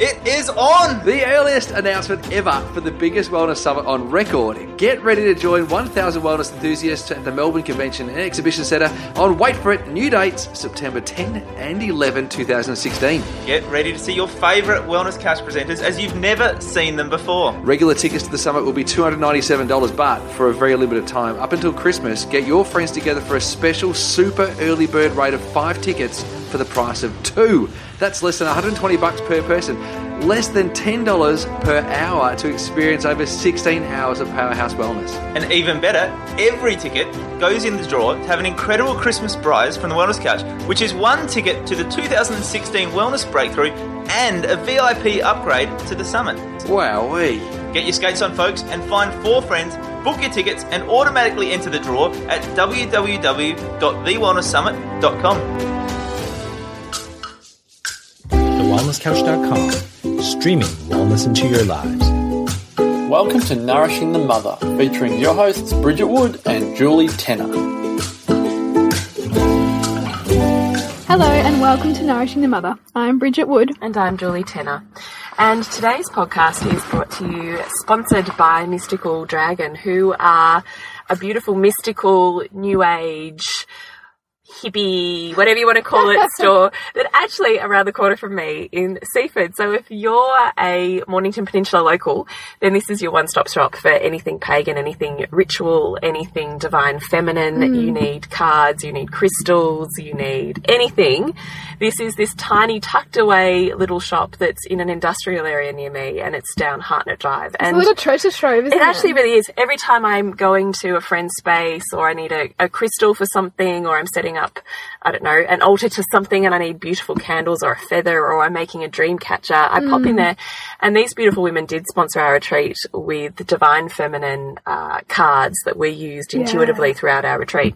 It is on! The earliest announcement ever for the biggest wellness summit on record. Get ready to join 1,000 wellness enthusiasts at the Melbourne Convention and Exhibition Centre on, wait for it, new dates September 10 and 11, 2016. Get ready to see your favourite Wellness Couch presenters as you've never seen them before. Regular tickets to the summit will be $297, but for a very limited time, up until Christmas, get your friends together for a special super early bird rate of five tickets for the price of two. That's less than 120 bucks per person, less than $10 per hour to experience over 16 hours of Powerhouse Wellness. And even better, every ticket goes in the draw to have an incredible Christmas prize from the Wellness Couch, which is one ticket to the 2016 Wellness Breakthrough and a VIP upgrade to the summit. Wowee. Get your skates on, folks, and find four friends, book your tickets, and automatically enter the draw at www.thewellnesssummit.com. TheWellnessCouch.com, streaming wellness into your lives. Welcome to Nourishing the Mother, featuring your hosts Bridget Wood and Julie Tenner. Hello and welcome to Nourishing the Mother. I'm Bridget Wood. And I'm Julie Tenner. And today's podcast is brought to you, sponsored by Mystical Dragon, who are a beautiful, mystical, new age, hippie, whatever you want to call it, store that actually around the corner from me in Seaford. So if you're a Mornington Peninsula local, then this is your one-stop shop for anything pagan, anything ritual, anything divine feminine. You hmm. need cards, you need crystals, you need anything. This is this tiny tucked away little shop that's in an industrial area near me and it's down Hartnett Drive. It's And a little treasure trove, isn't it it? actually really is. Every time I'm going to a friend's space or I need a, a crystal for something or I'm setting up, I don't know, an altar to something and I need beautiful candles or a feather or I'm making a dream catcher, I pop in there. And these beautiful women did sponsor our retreat with divine feminine uh, cards that we used intuitively throughout our retreat.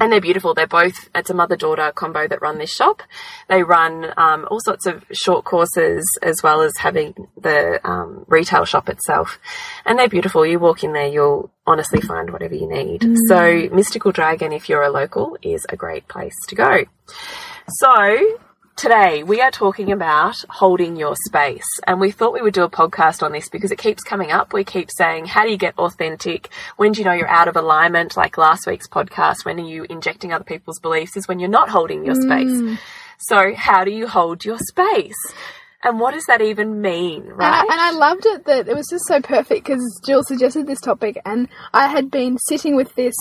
And they're beautiful. They're both, it's a mother daughter combo that run this shop. They run um, all sorts of short courses as well as having the um, retail shop itself. And they're beautiful. You walk in there, you'll honestly find whatever you need. So, Mystical Dragon, if you're a local, is a great place to go. So, Today, we are talking about holding your space. And we thought we would do a podcast on this because it keeps coming up. We keep saying, how do you get authentic? When do you know you're out of alignment? Like last week's podcast, when are you injecting other people's beliefs? Is when you're not holding your space. Mm. So, how do you hold your space? And what does that even mean, And right? I, and I loved it that it was just so perfect because Jill suggested this topic, and I had been sitting with this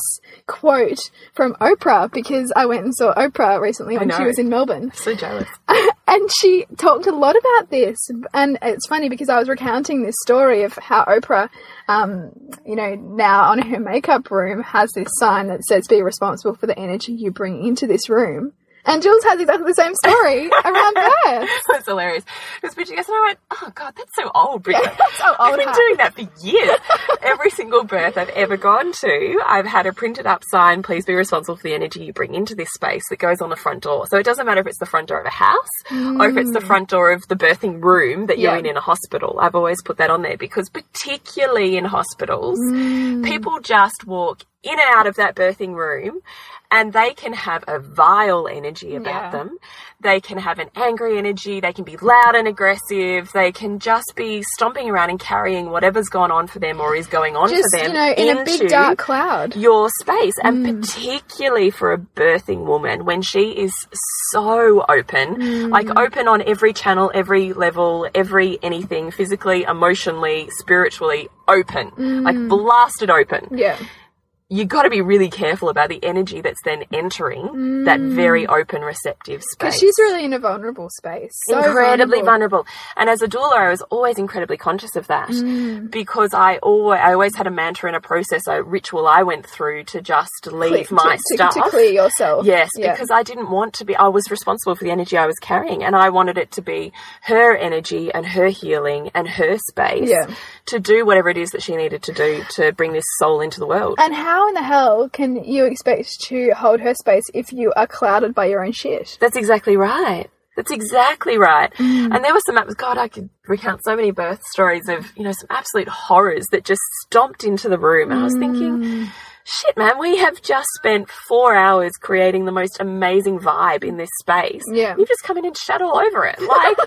quote from Oprah because I went and saw Oprah recently when she was in Melbourne. so jealous. and she talked a lot about this and it's funny because i was recounting this story of how oprah um, you know now on her makeup room has this sign that says be responsible for the energy you bring into this room and jules has exactly the same story around birth That's hilarious. Because Bridget goes, and I went, oh God, that's so old, Bridget. that's so I've been doing that for years. Every single birth I've ever gone to, I've had a printed up sign, please be responsible for the energy you bring into this space that goes on the front door. So it doesn't matter if it's the front door of a house or if it's the mm. front door of the birthing room that you're Yeah. in in a hospital. I've always put that on there because particularly in hospitals, mm. people just walk in and out of that birthing room and they can have a vile energy about Yeah. them. They can have an angry energy. They can be loud and aggressive. They can just be stomping around and carrying whatever's gone on for them or is going on just for them you know in a big dark cloud your space and mm. particularly for a birthing woman when she is so open mm. like open on every channel every level every anything physically emotionally spiritually open like mm. blasted open yeah you got to be really careful about the energy that's then entering that very open receptive space because she's really in a vulnerable space so incredibly vulnerable. vulnerable. And as a doula, I was always incredibly conscious of that Mm. because I always, I always had a mantra and a process, a ritual I went through to just leave Cle- my to, to- stuff. to clear yourself Yes, yeah. because I didn't want to be, I was responsible for the energy I was carrying and I wanted it to be her energy and her healing and her space Yeah. To do whatever it is that she needed to do to bring this soul into the world. And how in the hell can you expect to hold her space if you are clouded by your own shit? That's exactly right. That's exactly right. Mm. And there were some, God, I could recount so many birth stories of, you know, some absolute horrors that just stomped into the room. And I was Mm. thinking, shit, man, we have just spent four hours creating the most amazing vibe in this space. Yeah. You just come in and shut all over it. Like,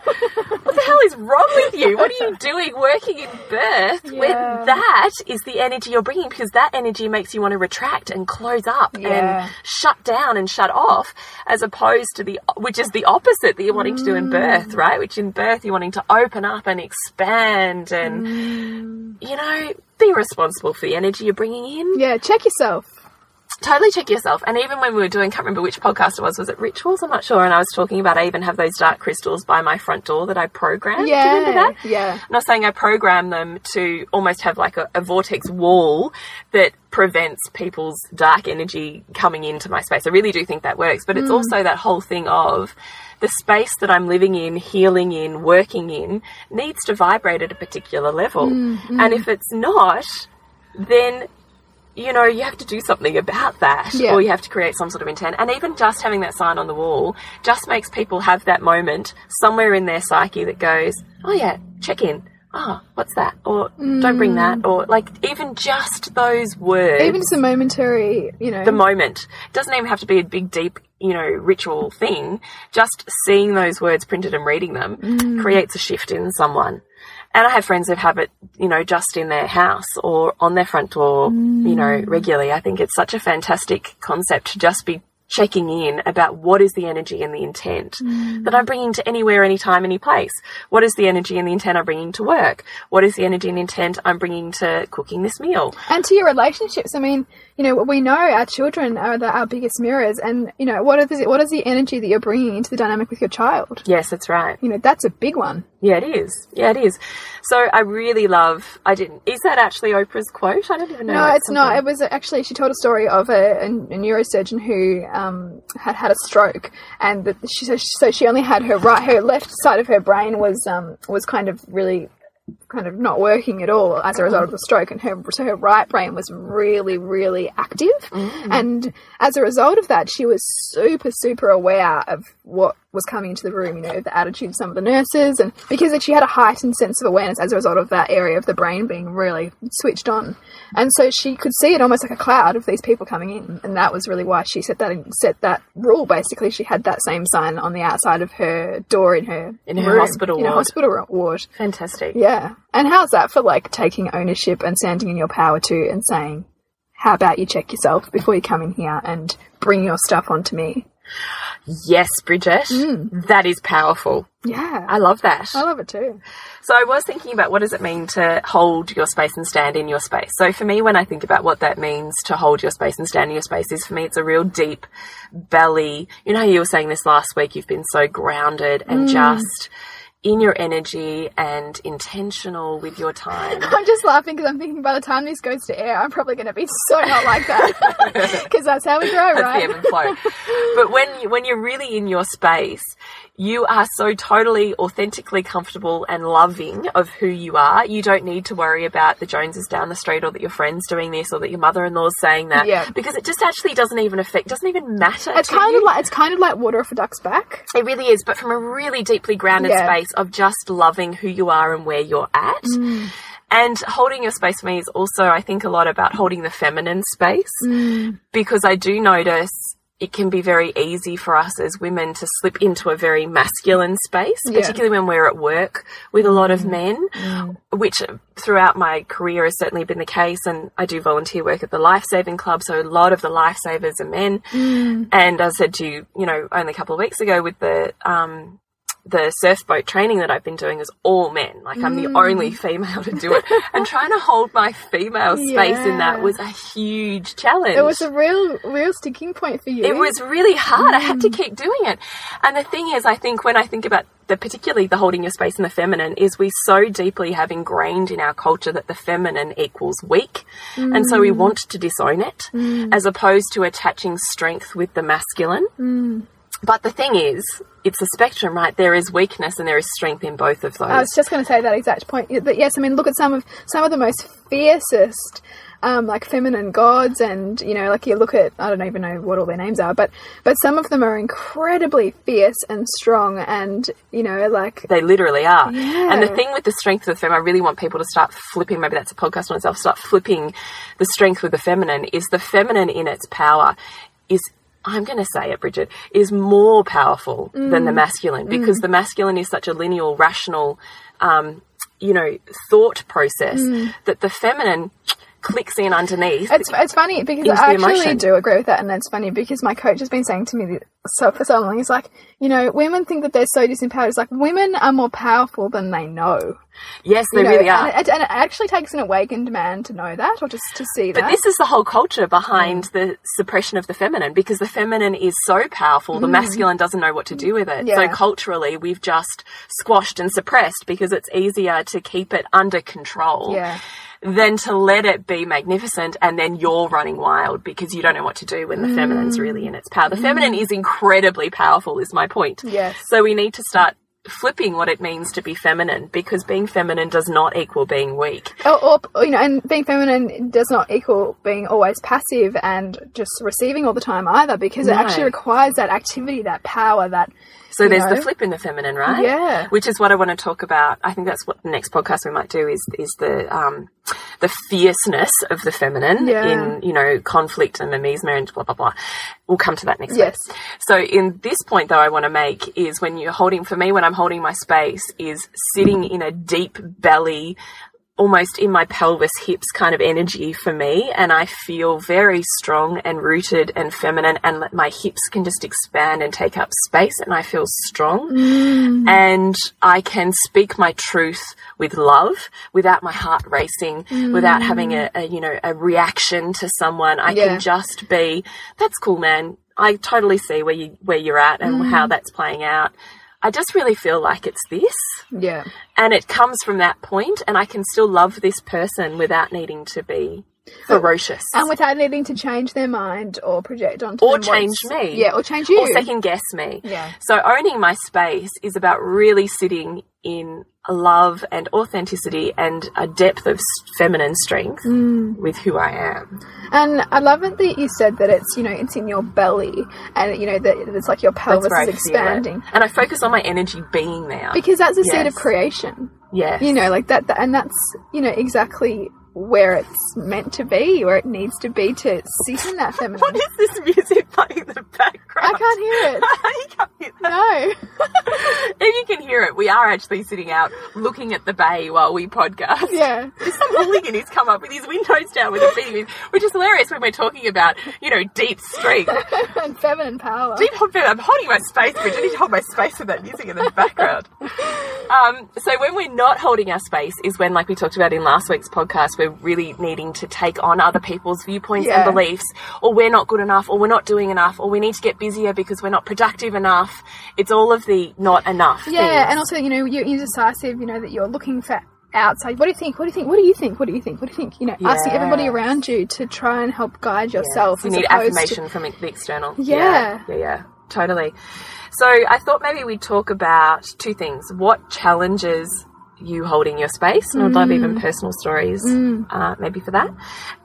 what the hell is wrong with you? What are you doing working in birth Yeah. when that is the energy you're bringing? Because that energy makes you want to retract and close up Yeah. and shut down and shut off, as opposed to the, which is the opposite that you're wanting to do in birth, Mm. right? Which in birth you're wanting to open up and expand and, Mm. you know, be responsible for the energy you're bringing in Yeah, check yourself. Totally check yourself. And even when we were doing, can't remember which podcast it was, was it Rituals? I'm not sure. And I was talking about, I even have those dark crystals by my front door that I programmed. Do you remember Yeah, that? yeah. And I was saying I program them to almost have like a, a vortex wall that prevents people's dark energy coming into my space. I really do think that works. But it's hmm. also that whole thing of the space that I'm living in, healing in, working in needs to vibrate at a particular level. Hmm, hmm. And if it's not, then you know, you have to do something about that, Yeah. or you have to create some sort of intent. And even just having that sign on the wall just makes people have that moment somewhere in their psyche that goes, "Oh yeah, check in." Oh, what's that? Or don't bring that. Mm. Or like even just those words, Even just a momentary, you know. the moment it doesn't even have to be a big, deep, you know, ritual thing. Just seeing those words printed and reading them mm. creates a shift in someone. And I have friends that have it, you know, just in their house or on their front door, you know, mm. regularly. I think it's such a fantastic concept to just be checking in about what is the energy and the intent mm. that I'm bringing to anywhere, anytime, any place. What is the energy and the intent I'm bringing to work? What is the energy and intent I'm bringing to cooking this meal? and to your relationships. I mean, you know, we know our children are the, our biggest mirrors, and you know, what is the, what is the energy that you're bringing into the dynamic with your child? Yes, that's right. You know, that's a big one. Yeah, it is. Yeah, it is. So I really love. I didn't. Is that actually Oprah's quote? I don't even know. No, it's come not. It was actually she told a story of a, a, a neurosurgeon who um, had had a stroke, and that she so she, so she only had her right, her left side of her brain was um, was kind of really kind of not working at all as a result of the stroke, and her so her right brain was really really active, mm. and as a result of that, she was super super aware of what was coming into the room. You know, the attitude of some of the nurses, and because she had a heightened sense of awareness as a result of that area of the brain being really switched on, and so she could see it almost like a cloud of these people coming in, and that was really why she set that set that rule. Basically, she had that same sign on the outside of her door in her In her room, hospital in her ward. hospital ward. fantastic. Yeah. And how's that for like taking ownership and standing in your power too and saying, how about you check yourself before you come in here and bring your stuff onto me? Yes, Bridget, mm. that is powerful. Yeah. I love that. I love it too. So I was thinking about what does it mean to hold your space and stand in your space. So for me, when I think about what that means to hold your space and stand in your space, is for me it's a real deep belly. You know, how you were saying this last week. You've been so grounded and mm. just in your energy and intentional with your time. I'm just laughing because I'm thinking by the time this goes to air, I'm probably going to be so not like that. Because that's how we grow, That's right? the ebb and flow. but when you, when you're really in your space, you are so totally authentically comfortable and loving of who you are. You don't need to worry about the Joneses down the street or that your friend's doing this or that your mother-in-law's saying that. Yeah. Because it just actually doesn't even affect, doesn't even matter. It's kind you. of like it's kind of like water off a duck's back. It really is, but from a really deeply grounded Yeah. space of just loving who you are and where you're at. Mm. And holding your space for me is also, I think, a lot about holding the feminine space Mm. because I do notice it can be very easy for us as women to slip into a very masculine space, Yeah. Mm. particularly when we're at work with a lot of men, which throughout my career has certainly been the case. And I do volunteer work at the Life Saving Club, so a lot of the lifesavers are men. Mm. And I said to you, you know, only a couple of weeks ago with the um, the surf boat training that I've been doing is all men. Like I'm the mm. only female to do it, and trying to hold my female space in that was a huge challenge. It was a real, real sticking point for you. It was really hard. I had to mm. keep doing it. And the thing is, I think when I think about the particularly the holding your space and the feminine is we so deeply have ingrained in our culture that the feminine equals weak. And so we mm. want to disown it as opposed to attaching strength with the masculine. But the thing is, it's a spectrum, right? There is weakness and there is strength in both of those. I was just going to say that exact point. But yes, I mean, look at some of some of the most fiercest, um, like feminine gods, and you know, like you look at I don't even know what all their names are, but but some of them are incredibly fierce and strong, and you know, like They literally are. Yeah. And the thing with the strength of the feminine, I really want people to start flipping, maybe that's a podcast on itself, start flipping the strength with the feminine, is the feminine in its power is I'm going to say it, Bridget, is more powerful than the mm. masculine because mm. the masculine is such a lineal, rational, um, you know, thought process mm. that the feminine clicks in underneath. It's, it's funny because I actually do agree with that, and it's funny because my coach has been saying to me so for so long. He's like, you know, women think that they're so disempowered. It's like women are more powerful than they know. yes, they You know, really are. And it, and it actually takes an awakened man to know that, or just to see But that. But this is the whole culture behind mm. the suppression of the feminine because the feminine is so powerful, the mm. masculine doesn't know what to do with it. So culturally, we've just squashed and suppressed because it's easier to keep it under control Yeah. Than to let it be magnificent and then you're running wild because you don't know what to do when the feminine's really in its power. The mm. feminine is incredibly powerful, is my point. Yes. So we need to start flipping what it means to be feminine because being feminine does not equal being weak. or, or you know, and being feminine does not equal being always passive and just receiving all the time either, because it actually requires that activity, that power, that So you there's know? the flip in the feminine, right? Yeah. Which is what I want to talk about. I think that's what the next podcast we might do is is the um the fierceness of the feminine Yeah. in you know conflict and mimesis and blah blah blah. We'll come to that next Yes. week. So in this point though I want to make is when you're holding for me when I'm holding my space is sitting in a deep belly almost in my pelvis hips kind of energy for me and I feel very strong and rooted and feminine and let- my hips can just expand and take up space and I feel strong. Mm. And I can speak my truth with love without my heart racing without having a, a you know a reaction to someone. I Yeah. can just be that's cool man. I totally see where you where you're at and mm. how that's playing out I just really feel like it's this yeah. and it comes from that point and i can still love this person without needing to be ferocious And without needing to change their mind or project onto or change me Yeah, or change you. or second guess me Yeah. so owning my space is about really sitting in love and authenticity and a depth of feminine strength Mm. with who i am And I love it that you said that it's, you know, it's in your belly and, you know, that it's like your pelvis is I feel it. expanding. and i focus on my energy being there Because that's the seed of creation. yes You know, like that, that, and that's, you know, exactly where it's meant to be, where it needs to be to sit in that feminine. what is this music playing in the background I can't hear it. you can't hear that. No. if you can hear it, we are actually sitting out looking at the bay while we podcast. yeah. Some hooligan who's come up with his windows down with a beam, which is hilarious when we're talking about, you know, deep strength. and feminine power. Deep hot I'm holding my space, Bridget. I need to hold my space with that music in the background. Um, so when we're not holding our space is when, like we talked about in last week's podcast, we're really needing to take on other people's viewpoints Yeah. and beliefs, or we're not good enough, or we're not doing enough, or we need to get busier because we're not productive enough. It's all of the not enough. Yeah, things. and also, you know, you're indecisive, you know, that you're looking for outside. What do you think? What do you think? What do you think? What do you think? What do you think? You know, asking everybody around you to try and help guide yourself. You need opposed to- affirmation from the external. Yeah. yeah. Yeah, totally. So I thought maybe we'd talk about two things. What challenges you holding your space? And I'd love Mm. even personal stories, uh, maybe for that.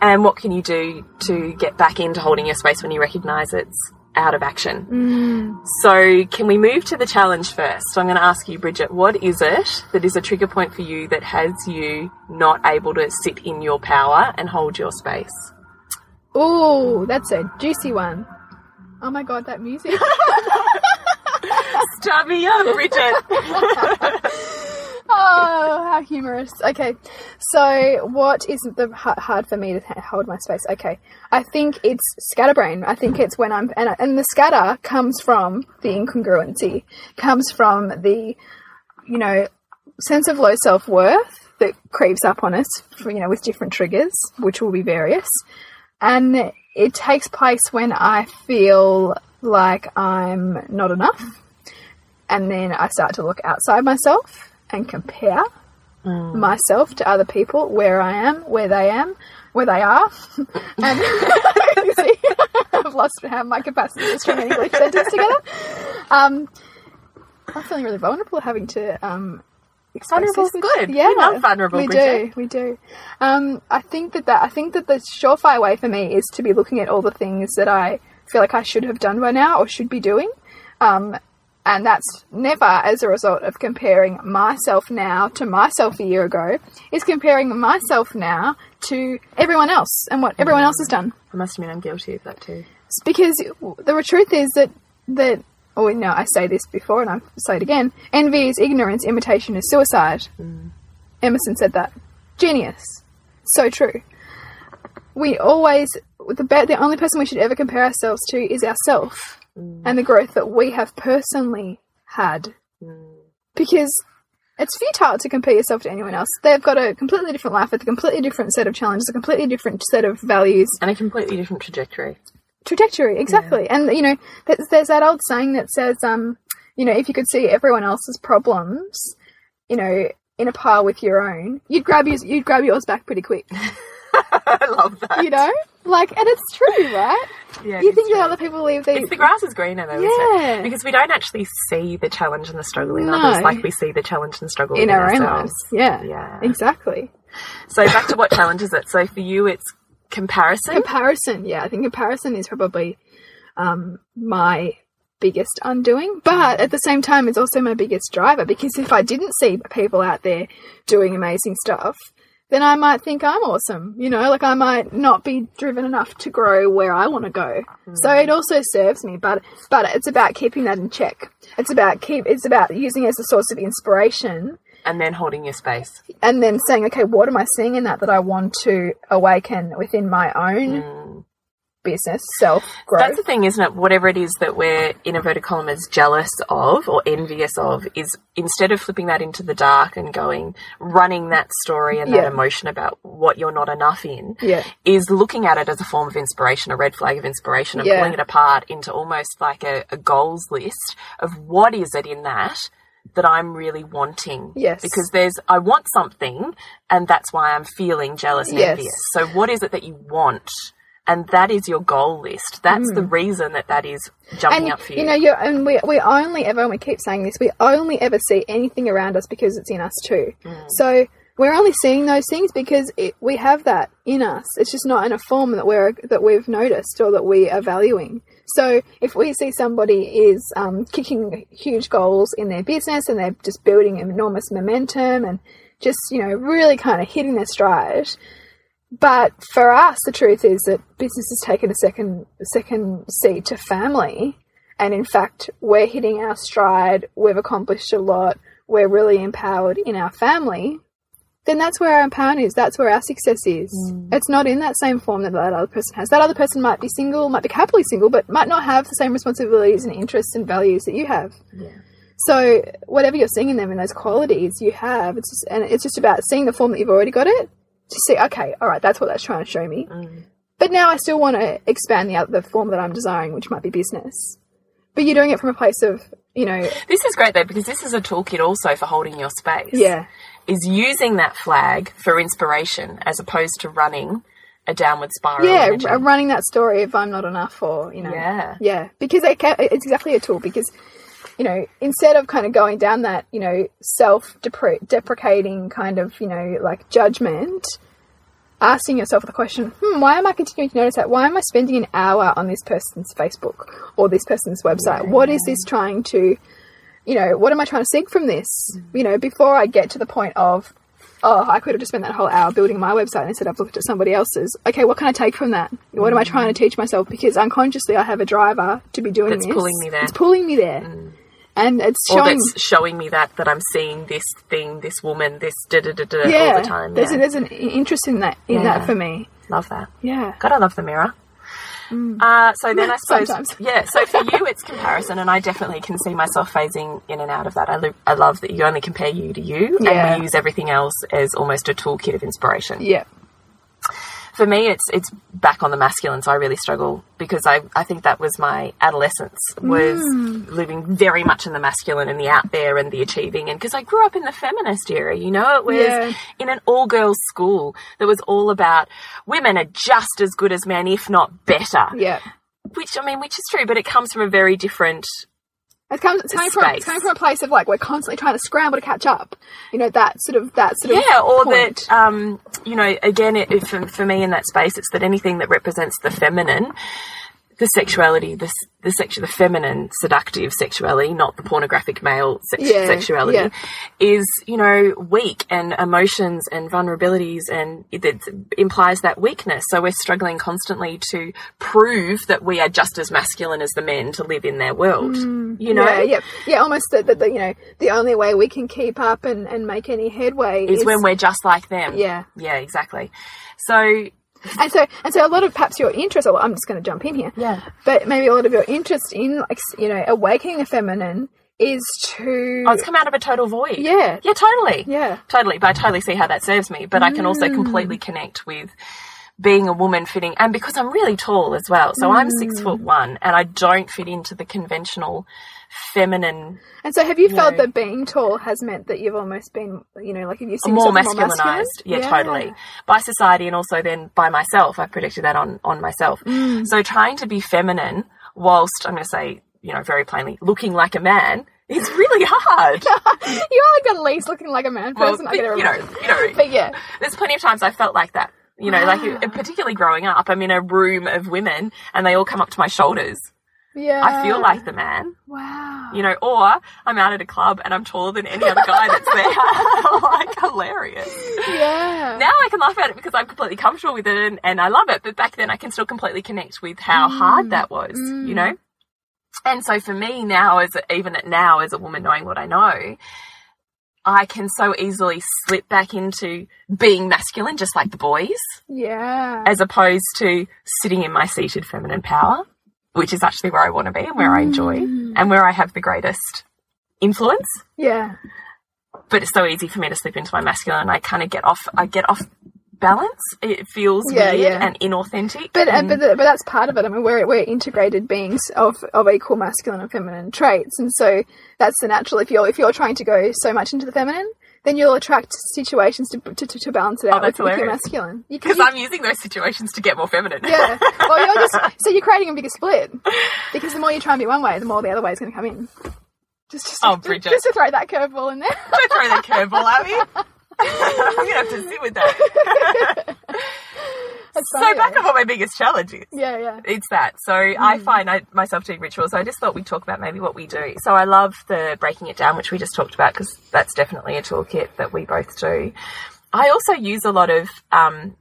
And what can you do to get back into holding your space when you recognize it's out of action? Mm. So can we move to the challenge first? So I'm going to ask you, Bridget, what is it that is a trigger point for you that has you not able to sit in your power and hold your space? Oh, that's a juicy one. Oh my god, that music. Start me up, Bridget. oh, how humorous. Okay, so what is the hard for me to hold my space? Okay, I think it's scatterbrain. I think it's when I'm and, and the scatter comes from the incongruency, comes from the you know sense of low self worth that creeps up on us, for, you know, with different triggers, which will be various, and it takes place when I feel like I'm not enough and then I start to look outside myself and compare myself to other people, where I am, where they am, where they are, and see, I've lost my capacity to string an English sentence together. Um, I'm feeling really vulnerable having to um, express Vulnerable's this. good. We Yeah, love vulnerable, We Bridget. do, we do. Um, I think that that I think that the surefire way for me is to be looking at all the things that I feel like I should have done by now or should be doing. Um, and that's never as a result of comparing myself now to myself a year ago. It's comparing myself now to everyone else and what everyone else has done. I must admit, I'm guilty of that too. It's because the truth is that that oh no, I say this before and I say it again. Envy is ignorance, imitation is suicide. Mm. Emerson said that. Genius. So true. We always the the only person we should ever compare ourselves to is ourself and the growth that we have personally had. Because it's futile to compare yourself to anyone else. They've got a completely different life with a completely different set of challenges, a completely different set of values, And a completely different trajectory. trajectory exactly and you know there's, there's that old saying that says um you know if you could see everyone else's problems you know in a pile with your own you'd grab yours you'd grab yours back pretty quick I love that. you know like and it's true right Yeah, you think that other people leave these It's the grass is greener though, Yeah. Because we don't actually see the challenge and the struggle in No. others like we see the challenge and struggle in our own ourselves. lives yeah Yeah. exactly So back to what challenge is it? So for you it's comparison. comparison yeah i think comparison is probably um my biggest undoing but at the same time it's also my biggest driver because if i didn't see people out there doing amazing stuff then i might think i'm awesome you know like i might not be driven enough to grow where i want to go. So it mm. also serves me but but it's about keeping that in check. It's about keep it's about using it as a source of inspiration. And then holding your space. and then saying, okay, what am I seeing in that that I want to awaken within my own mm. Business, self growth? That's the thing, isn't it? Whatever it is that we're in inverted commas jealous of or envious of is instead of flipping that into the dark and going running that story and Yeah. that emotion about what you're not enough in, Yeah. is looking at it as a form of inspiration, a red flag of inspiration, and Yeah. pulling it apart into almost like a, a goals list of what is it in that that I'm really wanting. Yes. Because there's I want something and that's why I'm feeling jealous and Yes. envious. So what is it that you want? And that is your goal list. That's the reason that that is jumping Mm. and up for you. you know, you're, and we we only ever, and we keep saying this, we only ever see anything around us because it's in us too. Mm. So we're only seeing those things because it, we have that in us. It's just not in a form that we're that we've noticed or that we are valuing. So if we see somebody is um, kicking huge goals in their business and they're just building enormous momentum and just you know really kind of hitting their stride, but for us, the truth is that business has taken a second second seat to family, and in fact, we're hitting our stride. We've accomplished a lot. We're really empowered in our family. Then that's where our empowerment is. That's where our success is. Mm. It's not in that same form that that other person has. That other person might be single, might be happily single, but might not have the same responsibilities and interests and values that you have. So whatever you're seeing in them and those qualities you have, it's just, and it's just about seeing the form that you've already got it to see, okay, all right, that's what that's trying to show me. Mm. But now I still want to expand the other the form that I'm desiring, which might be business. But you're doing it from a place of, you know, this is great though because this is a toolkit also for holding your space. yeah, Is using that flag for inspiration as opposed to running a downward spiral. yeah, running that story if I'm not enough or, you know, Yeah. yeah, because it ca it's exactly a tool because, you know, instead of kind of going down that, you know, self deprecating kind of, you know, like judgment, asking yourself the question, hmm, why am I continuing to notice that? Why am I spending an hour on this person's Facebook or this person's website? What is this trying to, you know, what am I trying to seek from this? Mm. You know, before I get to the point of, oh, I could have just spent that whole hour building my website instead I've looked at somebody else's. Okay, what can I take from that? What am I mm. trying to teach myself? Because unconsciously I have a driver to be doing That's this. pulling me there. It's pulling me there. Mm. And it's or showing that's showing me that that I'm seeing this thing, this woman, this da da da da yeah, all the time. There's, yeah. there's an interest in that in Yeah. that for me. Love that. Yeah. God, I love the mirror. Uh, so then I suppose, Mm. Sometimes. yeah. So for you, it's comparison, and I definitely can see myself phasing in and out of that. I, lo- I love that you only compare you to you, Yeah. and we use everything else as almost a toolkit of inspiration. Yeah. For me, it's it's back on the masculine, so I really struggle because I, I think that was my adolescence was Mm. living very much in the masculine and the out there and the achieving, and because I grew up in the feminist era, you know, it was Yeah. in an all girls school that was all about women are just as good as men, if not better. Yeah. Which I mean, which is true, but it comes from a very different. It comes, it's coming from it's coming from a place of like we're constantly trying to scramble to catch up. You know that sort of that sort of Yeah, or point. that um, you know, again, it, it, for, for me in that space, it's that anything that represents the feminine. The sexuality, the, the sexual, the feminine, seductive sexuality, not the pornographic male sex- Yeah, sexuality, yeah. is, you know, weak and emotions and vulnerabilities and it, it implies that weakness. So we're struggling constantly to prove that we are just as masculine as the men to live in their world. Mm. you know? yeah, yeah, yeah. Almost that, you know the only way we can keep up and, and make any headway Is when we're just like them. Yeah. Yeah, exactly. So and so and so a lot of perhaps your interest. Well, I'm just going to jump in here. Yeah. But maybe a lot of your interest in like you know awakening the feminine is to Oh, it's come out of a total void. Yeah. Yeah, totally. Yeah. Totally. But I totally see how that serves me. But I can also mm. completely connect with being a woman fitting and because I'm really tall as well. So I'm six foot one and I don't fit into the conventional feminine And so have you felt know. that being tall has meant that you've almost been you know like have you seen more masculinized. masculine? yeah, totally. By society and also then by myself. I've predicted that on, on myself. Mm. So trying to be feminine whilst I'm going to say, you know, very plainly, looking like a man is really hard. You're like the least looking like a man Well, person I but, can ever you know, you know, But yeah, there's plenty of times I felt like that. You know, like ah. particularly growing up, I'm in a room of women and they all come up to my shoulders. yeah. I feel like the man, wow. you know, or I'm out at a club and I'm taller than any other guy that's there. like hilarious. Yeah. Now I can laugh at it because I'm completely comfortable with it and, and I love it. But back then I can still completely connect with how mm. hard that was, you mm. know? And so for me now, as even at now as a woman knowing what I know, I can so easily slip back into being masculine, just like the boys, yeah. as opposed to sitting in my seated feminine power, which is actually where I want to be and where I enjoy mm. and where I have the greatest influence. yeah. But it's so easy for me to slip into my masculine. And I kind of get off. I get off balance. It feels Yeah, weird yeah. and inauthentic. But, uh, and- but, the, but that's part of it. I mean, we're, we're integrated beings of, of equal masculine and feminine traits, and so that's the natural. If you're if you're trying to go so much into the feminine, then you'll attract situations to to, to, to balance it out Oh, with, with your masculine. Because you- I'm using those situations to get more feminine. yeah. Well, you're just so you're creating a bigger split because the more you try and be one way, the more the other way is going to come in. Just, just, Oh, just, Bridget. just to throw that curveball in there. Don't throw that curveball at me. I'm gonna have to sit with that. So funny, back though. on what my biggest challenge is. Yeah, yeah. It's that. So I find I, myself doing rituals. I just thought we'd talk about maybe what we do. So I love the breaking it down, which we just talked about, because that's definitely a toolkit that we both do. I also use a lot of um,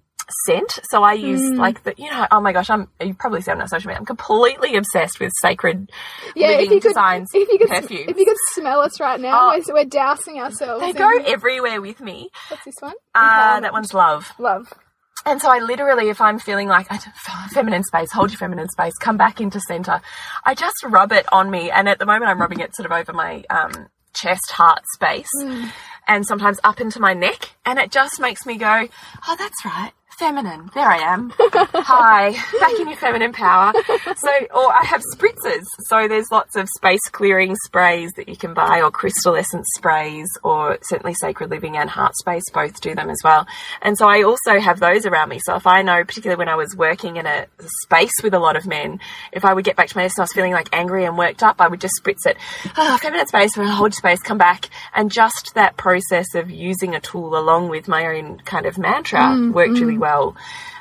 scent. So I use like the, you know, oh my gosh, I'm, you probably see I'm not social media. I'm completely obsessed with sacred Yeah, living if you could, designs, if you could, perfumes. if you could smell us right now, Oh. we're, we're dousing ourselves. they go everywhere with me. What's this one? Uh, that one's love. love. And so I literally, if I'm feeling like I feminine space, hold your feminine space, come back into center. I just rub it on me, and at the moment I'm rubbing it sort of over my um, chest, heart space, and sometimes up into my neck, and it just makes me go, oh, that's right. Feminine. There I am. Hi. Back in your feminine power. So, or I have spritzers. So there's lots of space clearing sprays that you can buy or crystal essence sprays or certainly sacred living and heart space both do them as well. And so I also have those around me. So if I know, particularly when I was working in a space with a lot of men, if I would get back to my desk and I was feeling like angry and worked up, I would just spritz it. Ah, feminine space, hold space, come back. And just that process of using a tool along with my own kind of mantra worked really well.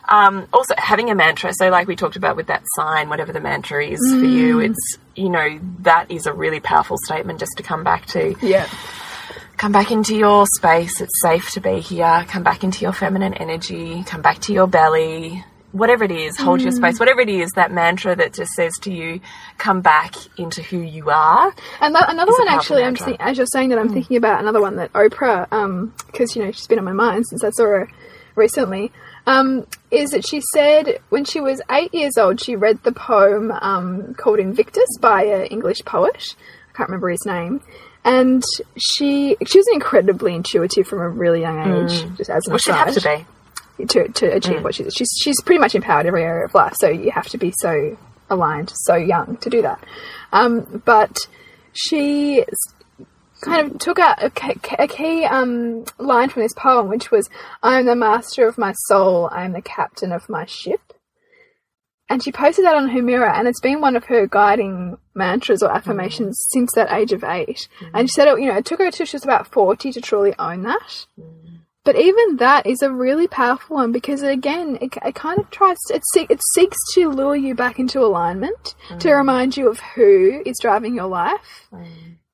Um, also having a mantra. So like we talked about with that sign, whatever the mantra is for you, mm. it's, you know, that is a really powerful statement just to come back to Yeah. come back into your space. It's safe to be here. Come back into your feminine energy. Come back to your belly. Whatever it is, hold your mm. space. Whatever it is, that mantra that just says to you, come back into who you are. And that, another one, actually, I'm just as you're saying that, I'm mm. thinking about another one that Oprah, um, because you know she's been on my mind since I saw her recently. Um, is that she said when she was eight years old, she read the poem um, called Invictus by an English poet. I can't remember his name. And she she was incredibly intuitive from a really young age, just as an Well, she'd have to be. to, to achieve what she's she's she's pretty much empowered every area of life. So you have to be so aligned, so young to do that. Um, but she kind of took out a, key- a key um, line from this poem, which was, "I am the master of my soul. I am the captain of my ship." And she posted that on her mirror, and it's been one of her guiding mantras or affirmations mm. since that age of 8 mm. And she said, it, you know, it took her till she was about forty to truly own that. Mm. But even that is a really powerful one because again, it, it kind of tries, it, se- it seeks to lure you back into alignment, to remind you of who is driving your life,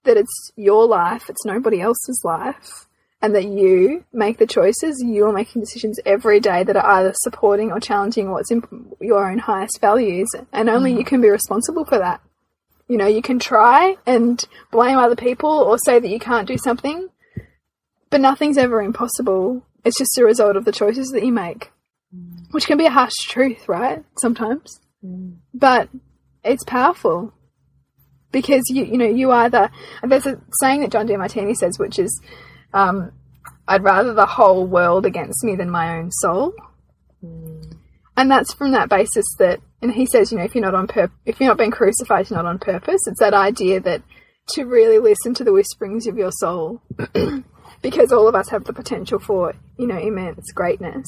that it's your life, it's nobody else's life, and that you make the choices, you're making decisions every day that are either supporting or challenging what's in your own highest values, and only you mm. can be responsible for that. You know, you can try and blame other people or say that you can't do something, but nothing's ever impossible. It's just a result of the choices that you make, mm. which can be a harsh truth, right? Sometimes. Mm. But it's powerful because you you know you either there's a saying that John Demartini says, which is, um, "I'd rather the whole world against me than my own soul," and that's from that basis that, and he says, you know, if you're not on pur- if you're not being crucified, you're not on purpose. It's that idea that to really listen to the whisperings of your soul. Because all of us have the potential for, you know, immense greatness,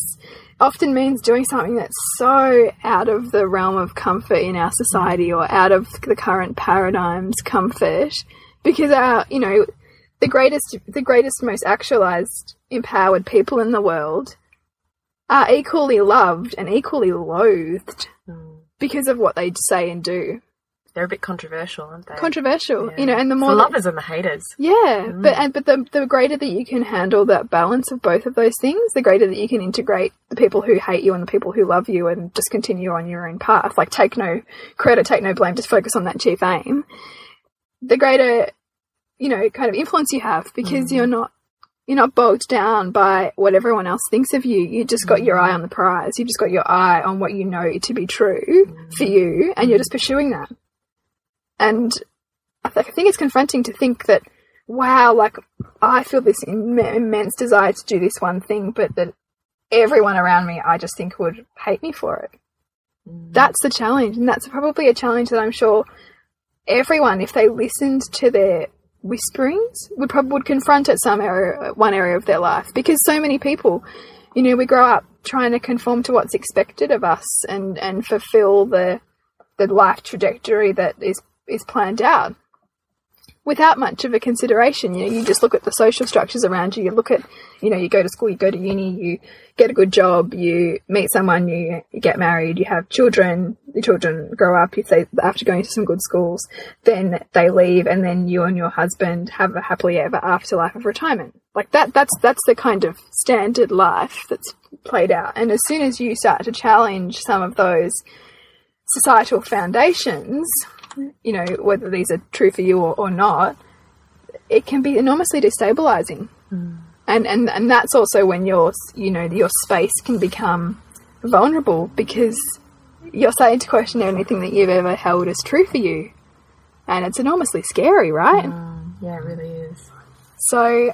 often means doing something that's so out of the realm of comfort in our society or out of the current paradigm's comfort. Because our, you know, the greatest, the greatest, most actualized, empowered people in the world are equally loved and equally loathed mm. because of what they say and do. They're a bit controversial, aren't they? Controversial, Yeah. you know, and the more the that- lovers and the haters. yeah, mm. but and but the the greater that you can handle that balance of both of those things, the greater that you can integrate the people who hate you and the people who love you, and just continue on your own path. Like take no credit, take no blame, just focus on that chief aim. The greater, you know, kind of influence you have because mm. you're not you're not bogged down by what everyone else thinks of you. You just got your mm. eye on the prize. You just got your eye on what you know to be true for you, and you're just pursuing that. And I, th- I think it's confronting to think that, wow, like I feel this Im- immense desire to do this one thing, but that everyone around me, I just think would hate me for it. Mm. That's the challenge, and that's probably a challenge that I'm sure everyone, if they listened to their whisperings, would probably would confront at some area, one area of their life, because so many people, you know, we grow up trying to conform to what's expected of us and and fulfill the the life trajectory that is is planned out without much of a consideration. You know, you just look at the social structures around you. You look at, you know, you go to school, you go to uni, you get a good job, you meet someone, you, you get married, you have children. The children grow up. You say after going to some good schools, then they leave, and then you and your husband have a happily ever after life of retirement. Like that. That's that's the kind of standard life that's played out. And as soon as you start to challenge some of those societal foundations, you know, whether these are true for you or, or not, it can be enormously destabilizing. Hmm. And, and and that's also when your you know your space can become vulnerable because you're starting to question anything that you've ever held as true for you, and it's enormously scary, right? Hmm. Yeah, it really is. So,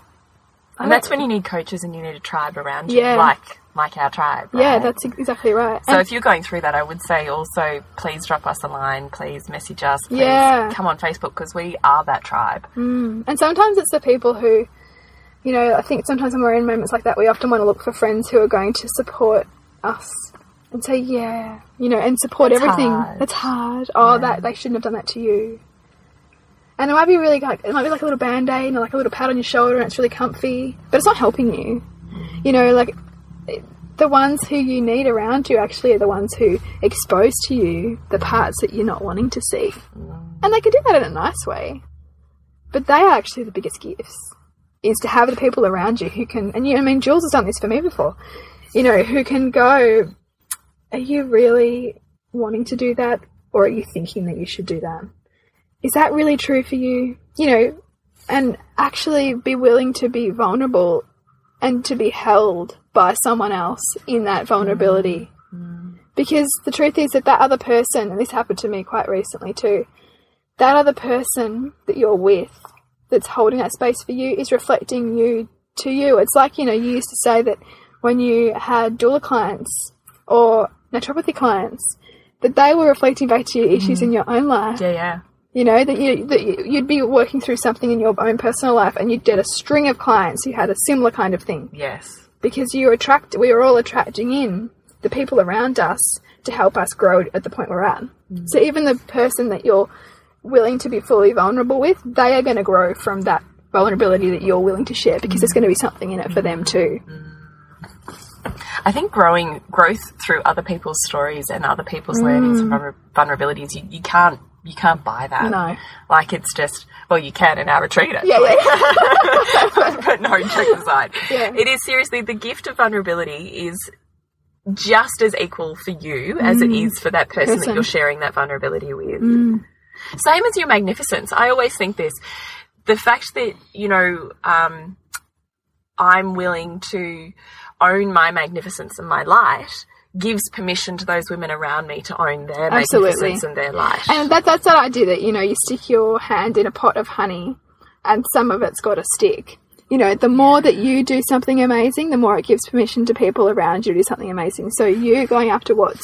And that's when you need coaches and you need a tribe around you, Yeah. like like our tribe. yeah, that's exactly right. So And- if you're going through that, I would say also please drop us a line, please message us, please Yeah. come on Facebook because we are that tribe. Mm. And sometimes it's the people who, you know, I think sometimes when we're in moments like that, we often want to look for friends who are going to support us and say, yeah, you know, and support That's everything. hard. That's hard. Oh, that they shouldn't have done that to you. And it might be really like it might be like a little band aid and like a little pat on your shoulder, and it's really comfy, but it's not helping you. You know, like the ones who you need around you actually are the ones who expose to you the parts that you're not wanting to see, and they can do that in a nice way. But they are actually the biggest gifts. Is to have the people around you who can, and you, I mean, Jules has done this for me before. You know, who can go, are you really wanting to do that, or are you thinking that you should do that? Is that really true for you? You know, and actually be willing to be vulnerable and to be held by someone else in that vulnerability. Mm. Mm. Because the truth is that that other person, and this happened to me quite recently too, that other person that you're with that's holding that space for you is reflecting you to you. It's like, you know, you used to say that when you had doula clients or naturopathy clients, that they were reflecting back to you issues in mm. your own life. Yeah, yeah. You know, that, you, that you- you'd be working through something in your own personal life and you'd get a string of clients who had a similar kind of thing Yes. Because you attract we are all attracting in the people around us to help us grow at the point we're at. Mm. So even the person that you're willing to be fully vulnerable with, they are going to grow from that vulnerability that you're willing to share because there's going to be something in it for them too. I think growing growth through other people's stories and other people's mm. learnings and vulnerabilities, you, you can't you can't buy that. No. Like it's just well, you can in our retreat. Yeah, actually. no, jokes aside, Yeah. it is seriously the gift of vulnerability is just as equal for you as it is for that person, that you're sharing that vulnerability with. Same as your magnificence. I always think this: the fact that you know um, I'm willing to own my magnificence and my light gives permission to those women around me to own their Absolutely. magnificence and their light. And that, that's that idea that, you know, you stick your hand in a pot of honey and some of it's got to stick. You know, the more that you do something amazing, the more it gives permission to people around you to do something amazing. So you going after what's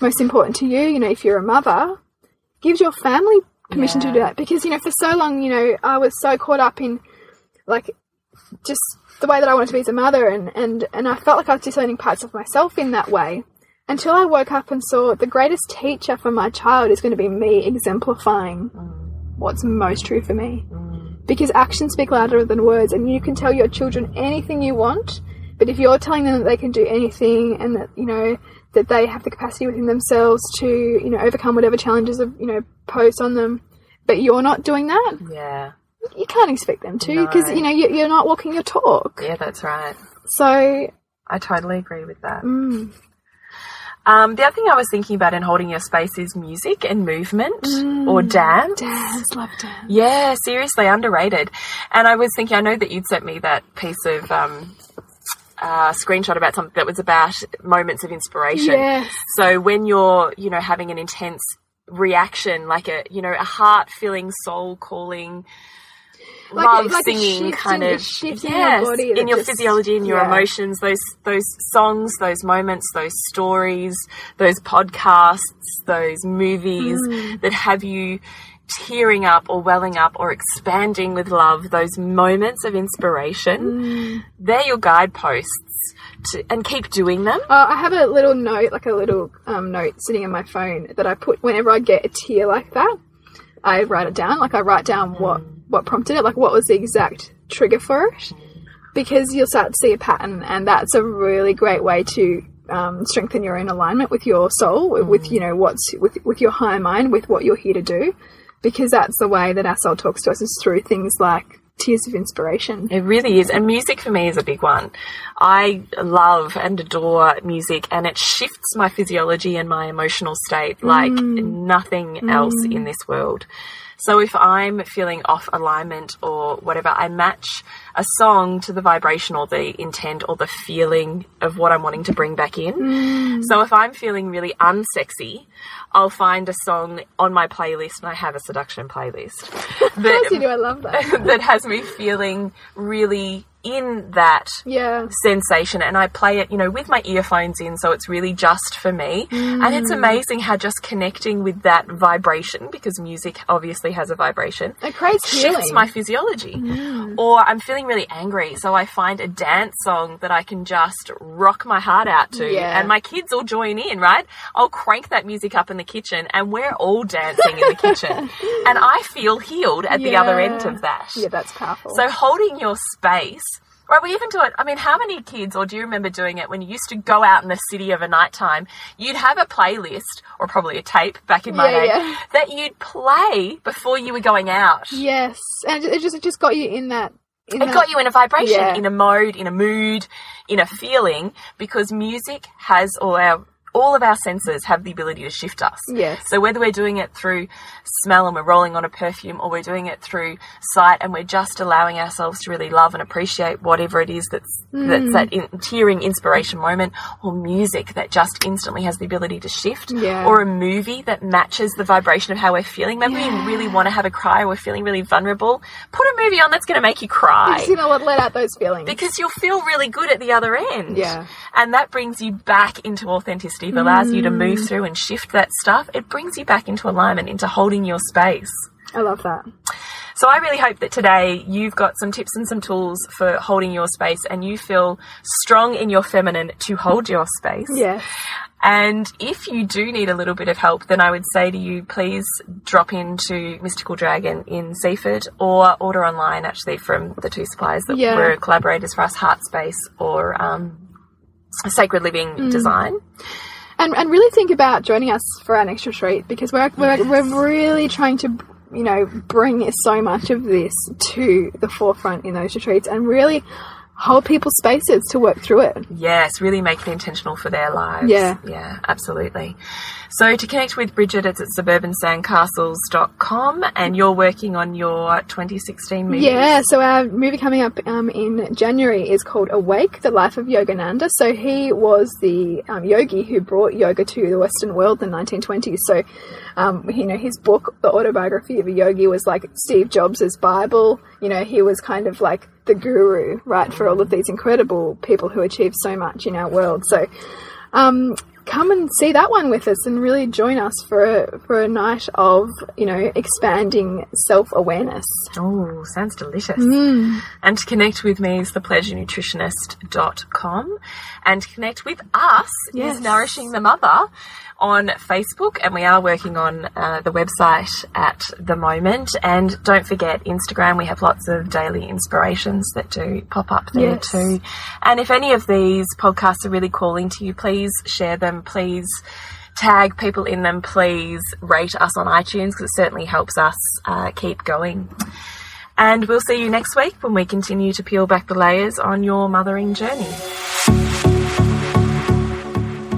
most important to you, you know, if you're a mother, gives your family permission to do that. Because, you know, for so long, you know, I was so caught up in like just the way that I wanted to be as a mother and, and, and I felt like I was disowning parts of myself in that way. Until I woke up and saw the greatest teacher for my child is going to be me exemplifying mm. what's most true for me. Mm. Because actions speak louder than words, and you can tell your children anything you want, but if you're telling them that they can do anything and that, you know, that they have the capacity within themselves to, you know, overcome whatever challenges are, you know, posed on them, but you're not doing that, yeah, you can't expect them to, because, No. you know, you- you're not walking your talk. yeah, that's right. So, I totally agree with that. mm, Um, the other thing I was thinking about in holding your space is music and movement or dance. dance, love dance. Yeah, seriously, underrated. And I was thinking, I know that you'd sent me that piece of um, uh, screenshot about something that was about moments of inspiration. Yes. So when you're, you know, having an intense reaction, like a, you know, a heart filling, soul calling, Like love like singing kind in- of shift in your yes, body in your just- physiology and your yeah. emotions those those songs those moments those stories those podcasts those movies Mm. that have you tearing up or welling up or expanding with love those moments of inspiration Mm. they're your guideposts to, and keep doing them Uh, I have a little note, like a little um, note sitting on my phone that I put whenever I get a tear like that. I write it down. Like I write down what what prompted it, like what was the exact trigger for it, because you'll start to see a pattern, and that's a really great way to um, strengthen your own alignment with your soul, with, with you know what's with with your higher mind, with what you're here to do, because that's the way that our soul talks to us is through things like tears of inspiration. It really is. And music for me is a big one. I love and adore music and it shifts my physiology and my emotional state like mm. nothing else mm. in this world. So if I'm feeling off alignment or whatever, I match a song to the vibration or the intent or the feeling of what I'm wanting to bring back in. Mm. So if I'm feeling really unsexy, I'll find a song on my playlist and I have a seduction playlist. Course you do. I love that. that has me feeling really in that Yeah. sensation and I play it, you know, with my earphones in so it's really just for me. And it's mm. amazing how just connecting with that vibration because music obviously has a vibration It creates shifts healing. my physiology. Mm. Or I'm feeling really angry, so I find a dance song that I can just rock my heart out to. Yeah. And my kids all join in, right? I'll crank that music up in the kitchen and we're all dancing in the kitchen. And I feel healed at the other end of that. Yeah, that's powerful. So holding your space. Right, we even do it. I mean, how many kids, or do you remember doing it when you used to go out in the city of a night time? You'd have a playlist, or probably a tape back in my Yeah, day, yeah. that you'd play before you were going out. Yes, and it just it just got you in that. In It that, got you in a vibration, Yeah. in a mode, in a mood, in a feeling, because music has all our all of our senses have the ability to shift us. Yes. So whether we're doing it through smell and we're rolling on a perfume, or we're doing it through sight and we're just allowing ourselves to really love and appreciate whatever it is that's Mm. that's that in, tearing inspiration moment, or music that just instantly has the ability to shift, Yeah. or a movie that matches the vibration of how we're feeling. Maybe Yeah. we really want to have a cry, or we're feeling really vulnerable. Put a movie on that's going to make you cry You're just gonna let, let out those feelings. because you'll feel really good at the other end. Yeah. And that brings you back into authenticity. It allows you to Mm. move through and shift that stuff. It brings you back into alignment, into holding your space. I love that. So I really hope that today you've got some tips and some tools for holding your space and you feel strong in your feminine to hold your space. Yeah. And if you do need a little bit of help, then I would say to you, please drop into Mystical Dragon in Seaford or order online actually from the two suppliers that Yeah. were collaborators for us, Heart Space or um, sacred living design. And and really think about joining us for our next retreat because we're we're, we're really trying to you know bring so much of this to the forefront in those retreats and really hold people's spaces to work through it. Yes, really make it intentional for their lives. Yeah. Yeah, absolutely. So to connect with Bridget, it's at suburbansandcastles.com and you're working on your 2016 movie. Yeah, so our movie coming up um, in January is called Awake: The Life of Yogananda. So he was the um, yogi who brought yoga to the Western world in the 1920s. So, um, you know, his book, The Autobiography of a Yogi, was like Steve Jobs' Bible. You know, he was kind of like the guru, right, for all of these incredible people who achieve so much in our world. So, um, come and see that one with us and really join us for a, for a night of you know expanding self awareness. Oh, sounds delicious. And to connect with me is thepleasurenutritionist.com. And to connect with us Yes. is Nourishing the Mother on Facebook. And we are working on uh, the website at the moment. And don't forget Instagram. We have lots of daily inspirations that do pop up there Yes. too. And if any of these podcasts are really calling to you, please share them. Please tag people in them. Please rate us on iTunes because it certainly helps us uh, keep going. And we'll see you next week when we continue to peel back the layers on your mothering journey.